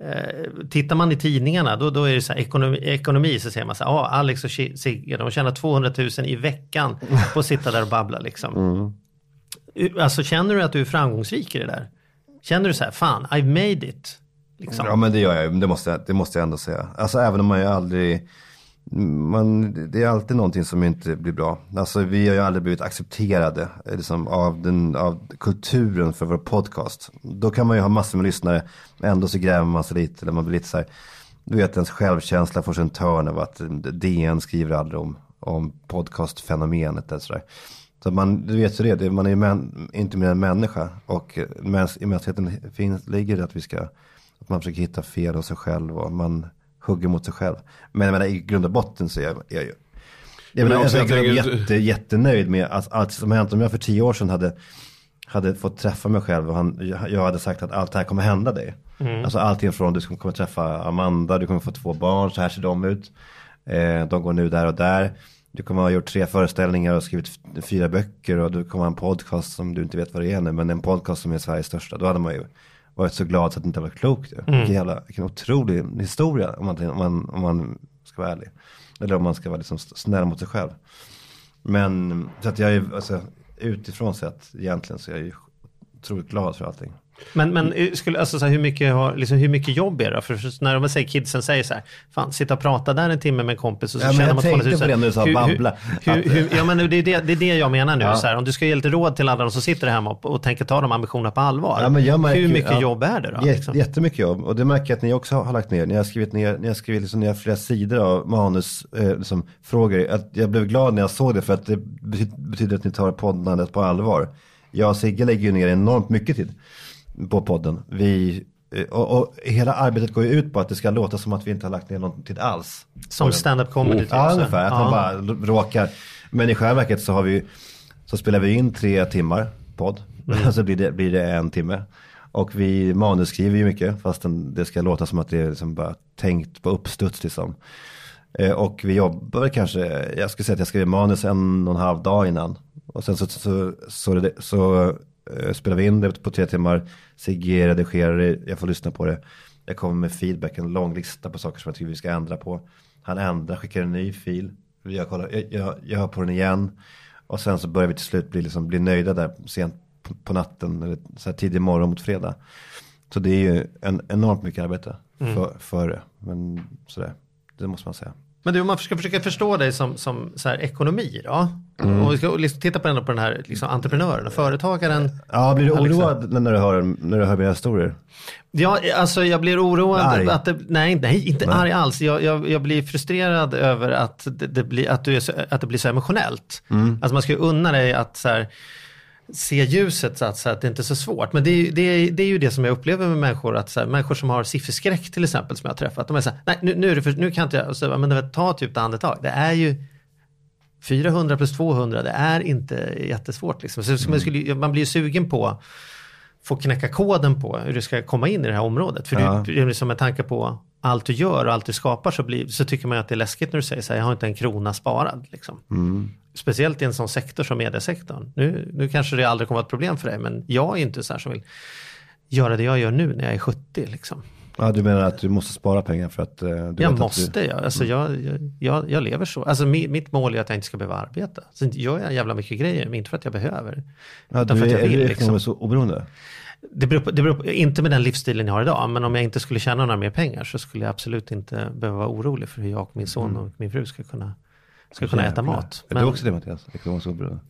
eh, tittar man i tidningarna då, då är det så här ekonomi, ekonomi så säger man så här, ah, Alex och Sigge de tjänar 200 000 i veckan på att sitta där och babbla liksom. Alltså känner du att du är framgångsrik i det där? Känner du så här, fan, I've made it? Liksom. Ja men det gör jag ju, det måste, jag- det måste jag ändå säga. Alltså även om man ju aldrig, man, det är alltid någonting som inte blir bra. Alltså vi har ju aldrig blivit accepterade eh, liksom, av, den, av kulturen för vår podcast. Då kan man ju ha massor med lyssnare, ändå så gräver man sig lite, eller man blir lite så här, du vet ens självkänsla får sig en törn av att eh, DN skriver aldrig om, om podcastfenomenet eller sådär. Så man, du vet ju det, man är ju män, inte mer än människa. Och eh, mäns, i mänskligheten finns, ligger det att vi ska, att man försöker hitta fel hos sig själv och man hugger mot sig själv. Men jag menar i grund och botten så är jag, jag, jag, jag, Men menar, också, jag, jag jag tänker- jätte, jättenöjd med att allt som hänt. Om jag för tio år sedan hade, hade fått träffa mig själv och han, jag hade sagt att allt det här kommer hända dig. Alltså allting från du kommer träffa Amanda, du kommer få två barn, så här ser de ut. Eh, de går nu där och där. Du kommer ha gjort tre föreställningar och skrivit fyra böcker och du kommer ha en podcast som du inte vet vad det är nu. Men en podcast som är Sveriges största. Då hade man ju varit så glad så att det inte var klokt. ju. Vilken, jävla, vilken otrolig historia om man, om, man, om man ska vara ärlig. Eller om man ska vara liksom snäll mot sig själv. Men så att jag är, alltså, utifrån sett egentligen så är jag ju otroligt glad för allting. Men, men eh, skulle, alltså, så här, hur, mycket har, liksom, hur mycket jobb är det? För när de säger, kidsen säger så här, fan sitta och prata där en timme med en kompis och så Ja, känner man 200 000. på det när du sa babbla. Hur, hur, Att- hur, ja men det är det, det är det jag menar nu. Ja. Så här, om du ska ge lite råd till alla de som sitter hemma och, och tänker ta de ambitionerna på allvar. Ja, märker hur mycket ja, jobb är det då? Liksom? Jättemycket jobb och det märker jag att ni också har lagt ner. Ni har skrivit ner, ni har skrivit liksom, ni har flera sidor av manus, eh, liksom, frågor. Att jag blev glad när jag såg det för att det betyder, betyder att ni tar poddandet på allvar. Jag och Sigge lägger ju ner enormt mycket tid på podden. Vi, eh, och, och hela arbetet går ju ut på att det ska låta som att vi inte har lagt ner någon tid alls. Som stand-up comedy. typ, Ja, så. ungefär. Att Ja. man bara råkar. Men i själva verket så har vi så spelar vi in tre timmar podd. så blir det, blir det en timme. Och vi manusskriver ju mycket fastän det ska låta som att det är liksom bara tänkt på uppstuds liksom. Eh, och vi jobbar kanske, jag skulle säga att jag skrev manus en och en halv dag innan. Och sen så, så, så, det, så eh, spelar vi in det på tre timmar. Sigge redigerar det, jag får lyssna på det. Jag kommer med feedback, en lång lista på saker som jag tycker vi ska ändra på. Han ändrar, skickar en ny fil. Jag, kollar, jag, jag, jag hör på den igen. Och sen så börjar vi till slut bli, liksom, bli nöjda där sent på, på natten. Eller så här tidig morgon mot fredag. Så det är ju en, enormt mycket arbete för, för det. Men sådär, det måste man säga. Men du, om man ska försöka förstå dig som, som så här, ekonomi då? Mm. Och vi ska liksom titta på på den här liksom, entreprenören och företagaren. Ja, blir du oroad när du hör, när du hör mina historier? Ja, alltså jag blir oroad. Arg. Att det, nej, nej, inte arg alls. Jag, jag, jag blir frustrerad över att det, det, blir, att, du är så, att det blir så emotionellt. Mm. Alltså man ska ju unna dig att så här, se ljuset så att, så att det inte är så svårt. Men det är, det, är, det är ju det som jag upplever med människor, att så här, människor som har sifferskräck till exempel som jag har träffat. De är så här, nej nu, nu, är det för, nu kan inte jag, så, men det, ta typ ett andetag. Det är ju 400 plus 200, det är inte jättesvårt. Liksom. Så, så man, skulle, man blir ju sugen på få knäcka koden på hur du ska komma in i det här området. För Ja. du, liksom med tanke på allt du gör och allt du skapar så, blir, så tycker man att det är läskigt när du säger så här, jag har inte en krona sparad. Liksom. Speciellt i en sån sektor som mediesektorn. Nu, nu kanske det aldrig kommer att vara ett problem för dig, men jag är inte så här som vill göra det jag gör nu när jag är 70. Liksom. Ja, du menar att du måste spara pengar för att eh, du Jag måste, du... jag. Alltså jag, jag, jag, jag lever så. Alltså mi, mitt mål är att jag inte ska behöva arbeta. Sen gör jag jävla mycket grejer, men inte för att jag behöver. Ja, utan du för att är, jag är vill. du Liksom. ekonomiskt oberoende? Det beror, på, det beror på, inte med den livsstilen jag har idag, men om jag inte skulle tjäna några mer pengar så skulle jag absolut inte behöva vara orolig för hur jag och min son och min fru ska kunna, ska kunna äta mat. Är du också det Mattias? Ekonomiskt oberoende?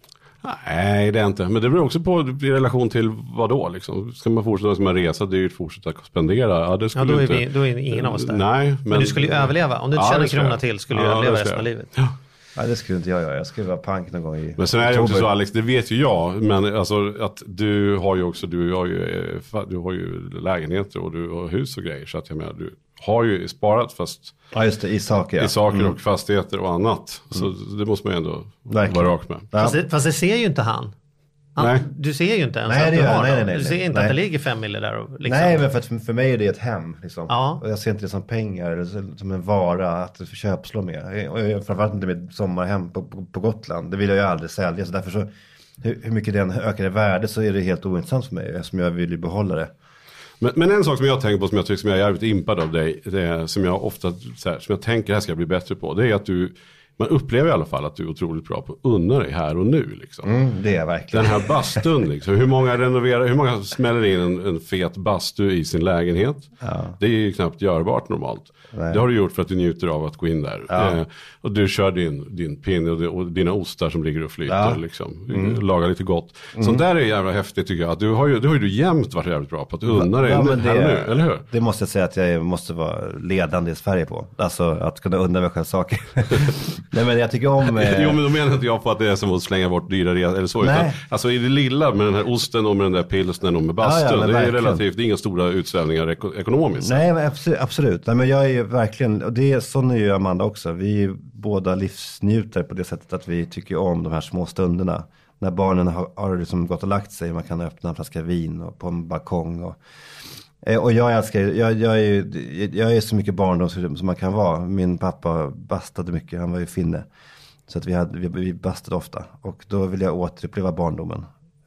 Nej, det är inte. Men det beror också på i relation till vad då liksom. Ska man fortsätta, ska man resa dyrt, fortsätta spendera? Ja, det ja, skulle då, är inte... vi, då är ingen av oss där. Nej, men... men, du skulle ju överleva. Om du inte Ja, tjänar en krona till skulle du Ja, överleva resten av livet. Nej, det skulle inte jag göra. Jag skulle vara pank någon gång i Men sen är det också så Alex, det vet ju jag, men alltså att du har ju också, du har ju, eh, du har ju lägenheter och du har hus och grejer. Så att jag menar, du har ju sparat fast Ja, just det. I saker. ja. i saker Mm. och fastigheter och annat. Så det måste man ju ändå Verkligen. vara rak med. Ja. Fast, det, fast det ser ju inte han. Nej. Du ser ju inte ens Nej, att det du har Nej, nej, nej, Du ser nej. inte att det ligger fem mille där. Och liksom. Nej, men för, att för, mig är det ett hem. Liksom. Ja. Och jag ser inte det som pengar, eller som- en vara att köpslå med. Och jag- framförallt inte med ett sommarhem på, på, på Gotland. Det vill jag ju aldrig sälja. Så därför så, hur, hur mycket den ökar i värde så är det helt ointressant för mig. Eftersom jag vill ju behålla det. Men, men en sak som jag tänker på som jag tycker som jag är jävligt impad av dig, det är, som jag ofta, så här, som jag tänker här ska jag bli bättre på, det är att du, man upplever i alla fall att du är otroligt bra på att unna dig här och nu. Liksom. Mm, det är verkligen. Den här bastun, liksom. hur många renoverar, hur många smäller in en, en fet bastu i sin lägenhet? Det är ju knappt görbart normalt. Nej. Det har du gjort för att du njuter av att gå in där. Ja. Eh, och du kör din, din pinne och, och dina ostar som ligger och flyter. Ja. Mm. Liksom. Lagar lite gott. Sånt där är jävla häftigt tycker jag. Att du har ju, det har ju du jämt varit jävligt bra på. Att unna dig Ja, men här nu, eller hur? Det måste jag säga att jag måste vara ledande i Sverige på. Alltså att kunna unna mig själv saker. Nej men jag tycker om... eh, Jo men då menar inte jag på att det är som att slänga bort dyra resor eller så. Utan, alltså i det lilla med den här osten och med den där pilsnern och med bastun. Ja, ja, det är verkligen. relativt, det är inga stora utsvävningar eko- ekonomiskt. Nej, men absolut. absolut. Nej, men jag är ju verkligen, och det är, sån är ju Amanda också. Vi är båda livsnjutare på det sättet att vi tycker om de här små stunderna. När barnen har, har liksom gått och lagt sig, man kan öppna en flaska vin och på en balkong. Och, och jag älskar jag, jag, är, ju- jag är så mycket barndom som man kan vara. Min pappa bastade mycket, han var ju finne. Så att vi, hade, vi, vi bastade ofta. Och då vill jag återuppleva barndomen.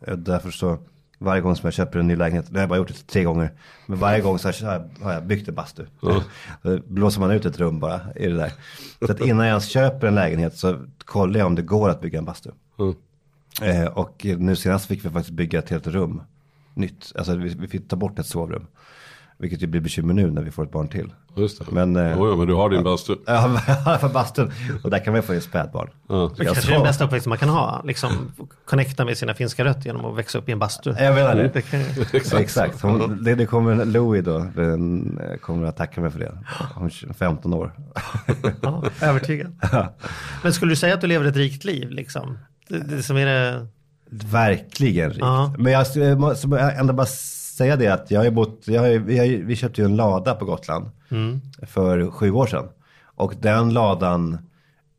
Eh, Därför så, varje gång som jag köper en ny lägenhet, det har jag bara gjort det tre gånger. Men varje gång så har jag, byggt en bastu. Då blåser man ut ett rum bara i det där. Så att innan jag ens köper en lägenhet så kollar jag om det går att bygga en bastu. Mm. Eh, och nu senast fick vi faktiskt bygga ett helt rum. Nytt. Alltså vi, vi fick ta bort ett sovrum. Vilket ju blir bekymmer nu när vi får ett barn till. Just det. Men, eh, Oj, men du har din bastu. Ja, för bastun. Och där kan man få ett spädbarn. Ja. Det kanske är den bästa uppväxten man kan ha. Liksom, connecta med sina finska rötter genom att växa upp i en bastu. Jag menar det. Det kan, Exakt. Hon, det, det kommer Louie då, den eh, kommer att tacka mig för det. Är 15 år. ja, övertygad. Men skulle du säga att du lever ett rikt liv? Liksom? Det, det som är det... Verkligen rikt. Ja. Men jag jag måste ändå bara säga det att jag har bott, jag har, ju- vi, köpte ju en lada på Gotland för sju år sedan. Och den ladan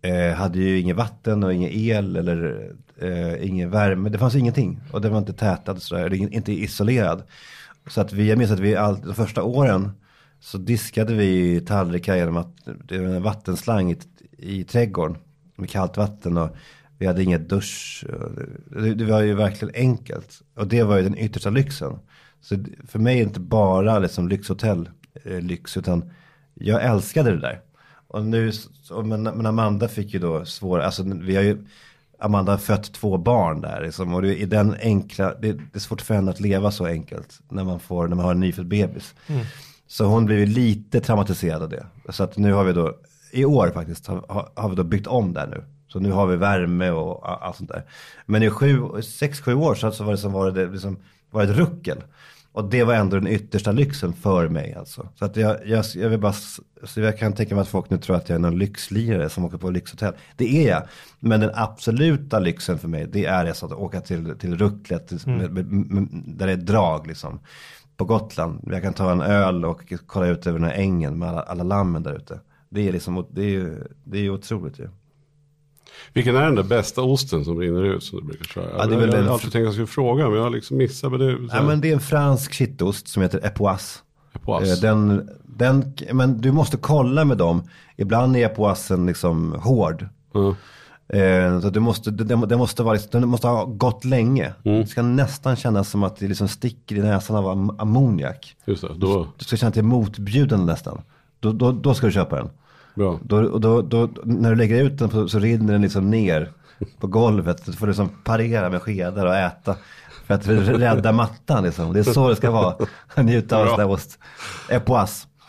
eh, hade ju inget vatten och ingen el eller eh, ingen värme. Det fanns ingenting. Och den var inte tätad sådär, eller inte isolerad. Så att vi, jag minns att vi all, de första åren så diskade vi tallrikar genom att det var en vattenslang i, i trädgården med kallt vatten och vi hade inget dusch. Det, det var ju verkligen enkelt. Och det var ju den yttersta lyxen. Så för mig är det inte bara liksom lyxhotell eh, lyx utan jag älskade det där. Och nu, så, men, men Amanda fick ju då svåra, alltså vi har ju, Amanda har fött två barn där liksom, och det, i den enkla, det, det är svårt för henne att leva så enkelt när man får, när man har en nyfödd bebis. Så hon blev ju lite traumatiserad av det. Så att nu har vi då, i år faktiskt, har- har vi då byggt om där nu. Så nu har vi värme och allt sånt där. Men i sju, sex, sju år så var det som var det liksom, var ett ruckel. Och det var ändå den yttersta lyxen för mig alltså. Så att jag, jag, jag vill bara, så jag kan tänka mig att folk nu tror att jag är någon lyxlirare som åker på lyxhotell. Det är jag. Men den absoluta lyxen för mig, det är alltså att åka till, till rucklet, till, med, med, med, där det är drag liksom. På Gotland, jag kan ta en öl och kolla ut över den här ängen med alla, alla lammen där ute. Det är liksom, det är ju, det är otroligt ju. Vilken är den där bästa osten som rinner ut som du brukar köra? Ja, det är väl jag en- har alltid tänkt att jag skulle fråga men jag har liksom missat. Men det, så Ja, men det är en fransk kittost som heter Epoisse. Epoisse. Eh, Den, den, men du måste kolla med dem. Ibland är Epoissen liksom hård. Eh, så du måste, den, måste vara, liksom- den måste ha gått länge. Mm. Det ska nästan kännas som att det liksom sticker i näsan av am- ammoniak. Just det, då, Du ska känna att det är motbjudande nästan. Då, då, då ska du köpa den. Bra. Då, och då, då, när du lägger ut den så, rinner den liksom ner på golvet. Så får du liksom parera med skedar och äta. För att rädda mattan liksom. Det är så det ska vara. Njuta av sån där ost.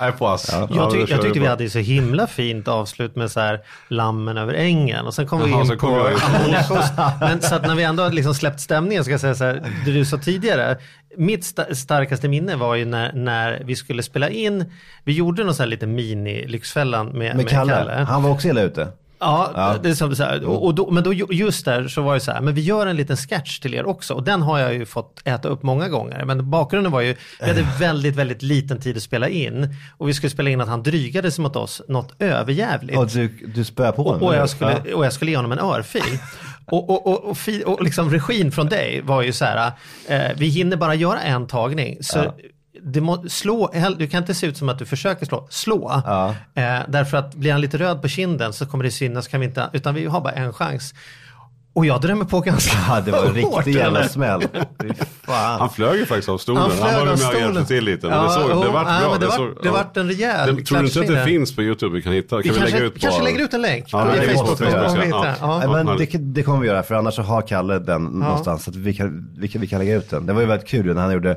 Epoisse. Epoisse. Ja, Jag, tyck, jag tyckte på. vi hade så himla fint avslut med så här lammen över ängen och sen kom vi Jaha, in så på kom jag in. ammoniakost. Men så att när vi ändå hade liksom släppt stämningen ska jag säga så här, det du sa tidigare, mitt sta- starkaste minne var ju när, när vi skulle spela in, vi gjorde någon så här lite mini Lyxfällan med, Med Kalle. Han var också illa ute. Ja, Ja. det är som så här, och, och då, men då, ju- just där så var det så här, men vi gör en liten sketch till er också och den har jag ju fått äta upp många gånger. Men bakgrunden var ju, vi hade väldigt, väldigt liten tid att spela in och vi skulle spela in att han drygade sig mot oss något överjävligt. Och du, du spöar på honom. Och eller? jag, skulle, och jag skulle ge honom en örfil. Och, och, och, och, fi, och liksom regin från dig var ju så här, eh, vi hinner bara göra en tagning. Så det må, slå, du kan inte se ut som att du försöker slå, slå. Ja. Eh, därför att blir han lite röd på kinden så kommer det synas, kan vi inte, utan vi har bara en chans. Och jag drömmer på ganska Ja, det var en riktig jävla smäll. Han flög ju faktiskt av stolen. Han Han, var med och hjälpte till lite. Men Ja, det, såg, det vart ja, bra. men det vart- såg- det vart en rejäl Den, Tror du inte att det finns på YouTube? Vi kan hitta. Kan Vi vi, kanske, lägga ut på... kanske lägger ut en länk Ja, på det Facebook. kommer vi Ja. men det, det kommer göra för annars så har Kalle den någonstans. Så att vi, kan, vi, kan, vi kan lägga ut den. Det var ju väldigt kul när han gjorde,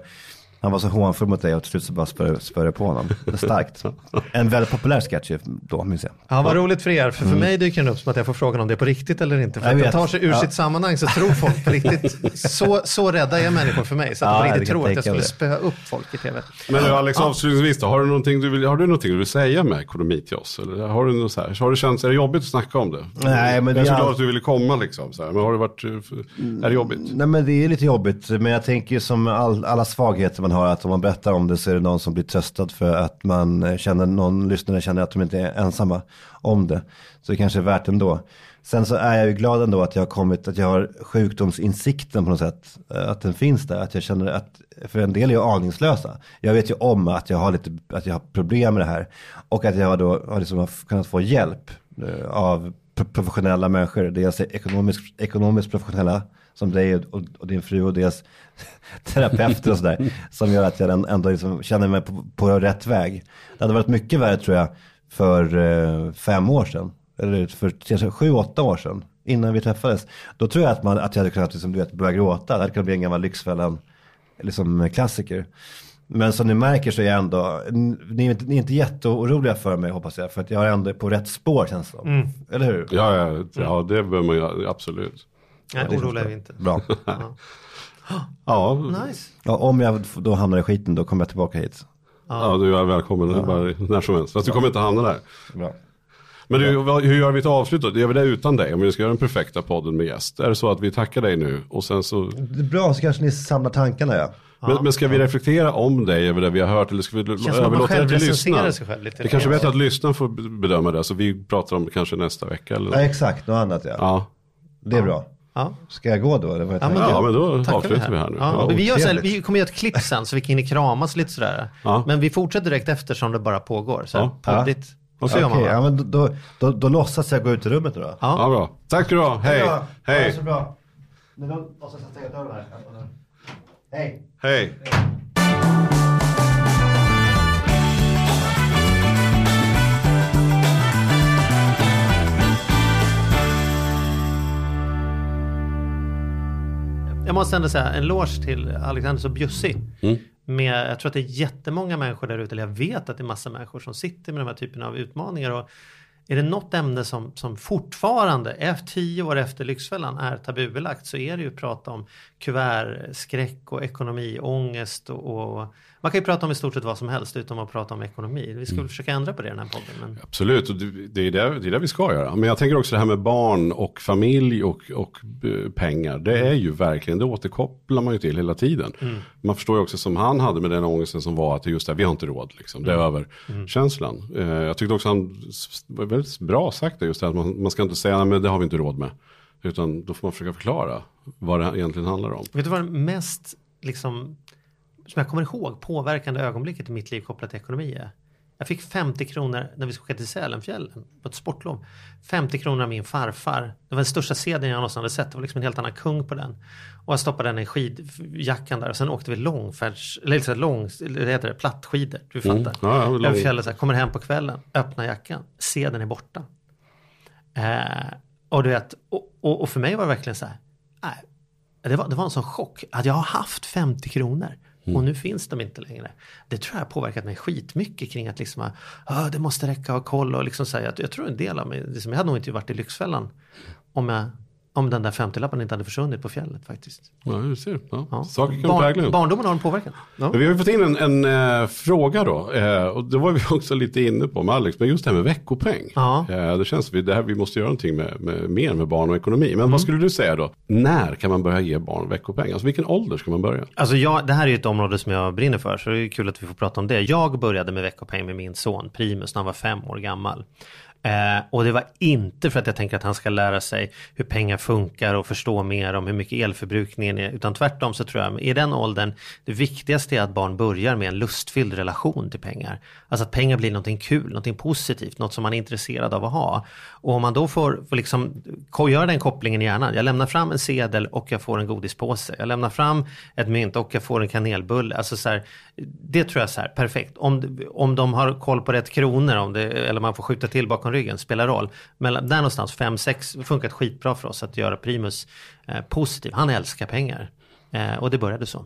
han var så hånfull mot dig och till slut så bara spörde på honom. Starkt. En väldigt populär sketch då minns jag. Ja, vad roligt för er. För för mig dyker den upp som att jag får frågan om det är på riktigt eller inte. För Jag att den tar sig ur Ja. sitt sammanhang så tror folk på riktigt. Så, så rädda är människor för mig. Så att Ja, de på jag riktigt kan tror att jag skulle spöa upp folk i tv. Men du, Alex, avslutningsvis då, har du, någonting du vill, har du någonting du vill säga med ekonomi till oss? Eller har du något så här, har det känts, är det jobbigt att snacka om det? Nej, men jag är så glad att du ville komma liksom, så här. men har det varit, är det jobbigt? Nej men det är lite jobbigt. Men jag tänker som all, alla svagheter man har. Att om man berättar om det så är det någon som blir tröstad för att man eh, känner, någon lyssnare känner att de inte är ensamma om det. Så det kanske är värt ändå. Sen så är jag ju glad ändå att jag har kommit, att jag har sjukdomsinsikten på något sätt. Eh, att den finns där. Att jag känner att, för en del är ju aningslösa. Jag vet ju om att jag har lite, att jag har problem med det här. Och att jag då har liksom kunnat få hjälp eh, av professionella människor. Dels ekonomiskt, ekonomiskt professionella som dig och, och din fru och deras terapeuter och sådär. Som gör att jag än- ändå liksom känner mig på, på rätt väg. Det hade varit mycket värre tror jag för eh, fem år sedan. Eller för kanske sju, åtta år sedan. Innan vi träffades. Då tror jag att, man, att jag hade kunnat liksom, du vet, börja gråta. Det hade kunnat bli en gammal Lyxfällan liksom klassiker. Men som ni märker så är jag ändå, ni är inte, ni är inte jätteoroliga för mig hoppas jag. För att jag är ändå på rätt spår känns det som. Eller hur? Ja, ja, ja det behöver man ju absolut. Nej, det är oroliga är vi inte. Bra. Ja, Nice. Ja, om jag då hamnar i skiten då kommer jag tillbaka hit. ja du är välkommen ja. bara, när som helst. Fast du kommer inte hamna där. Bra. Men du, hur gör vi ett avslut då? Gör vi det utan dig? Om vi ska göra den perfekta podden med gäst. Är det så att vi tackar dig nu och sen så... Det är bra så kanske ni samlar tankarna ja. Men, men ska vi reflektera om dig över det vi har hört eller ska vi överlåta det till lyssnarna? lite. Det kanske är bättre att lyssnarna får be- bedöma det. Så vi pratar om det kanske nästa vecka eller Ja exakt, något annat ja. Ja, Det är bra. Ja. Ska jag gå då? Eller vad Ja, tänker? ja men då Tackar avslutar vi här nu. Ja, Ja, och vi, gör vi kommer göra ett klipp sen så vi kan hinna kramas lite sådär. Ja. Men vi fortsätter direkt efter som det bara pågår. Så Ja. poddigt. Ja. Så gör man Okej, va? ja, men då, då, då, då låtsas jag gå ut i rummet nu då. Ja. ja, bra. Tack ska du ha. Hej. Hej. så bra. Jag måste ändå säga en eloge till Alexander så bjussig. Mm. Med, jag tror att det är jättemånga människor där ute, eller jag vet att det är massa människor som sitter med de här typerna av utmaningar. Och är det något ämne som, som fortfarande, efter tio år efter Lyxfällan, är tabubelagt så är det ju att prata om kuvertskräck och ekonomi, ångest och, och man kan ju prata om i stort sett vad som helst utom att prata om ekonomi. Vi ska väl försöka ändra på det i den här podden. Men... Absolut, och det det är det, det är det vi ska göra. Men jag tänker också det här med barn och familj och, och eh, pengar. Det är ju verkligen, det återkopplar man ju till hela tiden. Man förstår ju också som han hade med den ångesten som var att just det, vi har inte råd. Liksom. Det är över känslan. Eh, jag tyckte också han väldigt bra sagt det, just det att man, man ska inte säga, nej det har vi inte råd med. Utan då får man försöka förklara vad det egentligen handlar om. Vet du vad det mest, liksom, som jag kommer ihåg, påverkande ögonblicket i mitt liv kopplat till ekonomi är? Jag fick 50 kronor när vi skulle åka till Sälenfjällen på ett sportlov. 50 kronor av min farfar. Det var den största sedeln jag någonsin hade sett. Det var liksom en helt annan kung på den. Och jag stoppade den i skidjackan där och sen åkte vi långfärds, eller så här lång, vad heter det, plattskidor. Du fattar. Mm. Ja, ja, Över fjället så här, kommer hem på kvällen, öppnar jackan, sedeln är borta. Eh, och du vet, och, och, och för mig var det verkligen så här, nej, det var, det var en sån chock att jag har haft 50 kronor och nu finns de inte längre. Det tror jag har påverkat mig skitmycket kring att liksom, ah, det måste räcka och ha koll och liksom säga att jag tror en del av mig, liksom, jag hade nog inte varit i Lyxfällan om, jag, om den där 50-lappen inte hade försvunnit på fjället faktiskt. Ja, du ser. Ja. Ja. Saker kan prägla en. barndomen har en påverkan. Ja. Vi har ju fått in en, en eh, fråga då. Eh, och det var vi också lite inne på med Alex. Men just det här med veckopeng. Ja. Eh, det känns som att vi måste göra någonting med, med, mer med barn och ekonomi. Men Mm. vad skulle du säga då? När kan man börja ge barn veckopeng? Alltså vilken ålder ska man börja? Alltså jag, det här är ju ett område som jag brinner för, så det är kul att vi får prata om det. Jag började med veckopeng med min son Primus när han var fem år gammal. Eh, och det var inte för att jag tänker att han ska lära sig hur pengar funkar och förstå mer om hur mycket elförbrukningen är. Utan tvärtom så tror jag i den åldern, det viktigaste är att barn börjar med en lustfylld relation till pengar. Alltså att pengar blir någonting kul, någonting positivt, något som man är intresserad av att ha. Och om man då får, får liksom göra den kopplingen i hjärnan. Jag lämnar fram en sedel och jag får en godispåse. Jag lämnar fram ett mynt och jag får en kanelbulle. Alltså så här, det tror jag är så här, perfekt. Om, om de har koll på rätt kronor, om det, eller man får skjuta till bakom ryggen, spelar roll. Men där någonstans, 5-6, funkat skitbra för oss att göra Primus eh, positiv. Han älskar pengar. Eh, och det började så.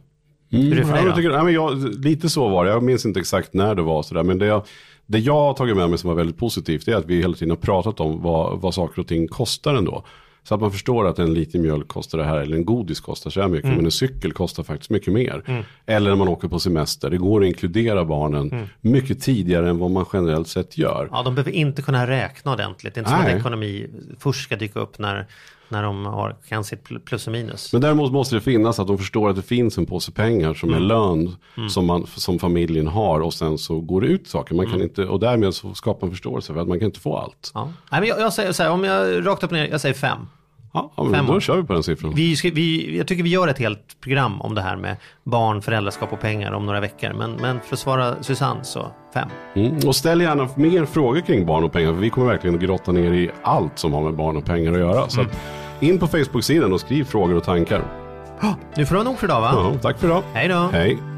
Hur är det för Ja, dig jag tycker, ja, men jag, lite så var det. Jag minns inte exakt när det var sådär. Men det jag, det jag har tagit med mig som var väldigt positivt. Är att vi hela tiden har pratat om vad, vad saker och ting kostar ändå. Så att man förstår att en liter mjölk kostar det här eller en godis kostar så här mycket. Men en cykel kostar faktiskt mycket mer. Eller när man åker på semester. Det går att inkludera barnen mycket tidigare än vad man generellt sett gör. Ja, de behöver inte kunna räkna ordentligt. Det är inte som Nej. att ekonomi först ska dyka upp när, när de har, kan sitt pl- plus och minus. Men däremot måste det finnas att de förstår att det finns en påse pengar som Mm. är lön som, man, som familjen har och sen så går det ut saker. Man Mm. kan inte, och därmed så skapar en förståelse för att man kan inte få allt. Ja. Nej, men jag, jag säger så här, om jag rakt upp ner, jag säger fem. Ja, ja men då kör vi på den siffran. Vi, ska, vi, jag tycker vi gör ett helt program om det här med barn, föräldraskap och pengar om några veckor. Men, men för att svara Susanne så fem. Mm. Och ställ gärna mer frågor kring barn och pengar. För vi kommer verkligen att grotta ner i allt som har med barn och pengar att göra. Så att in på Facebook-sidan och skriv frågor och tankar. Nu får det vara nog för idag va? Ja, tack för idag. Hej då! Hej.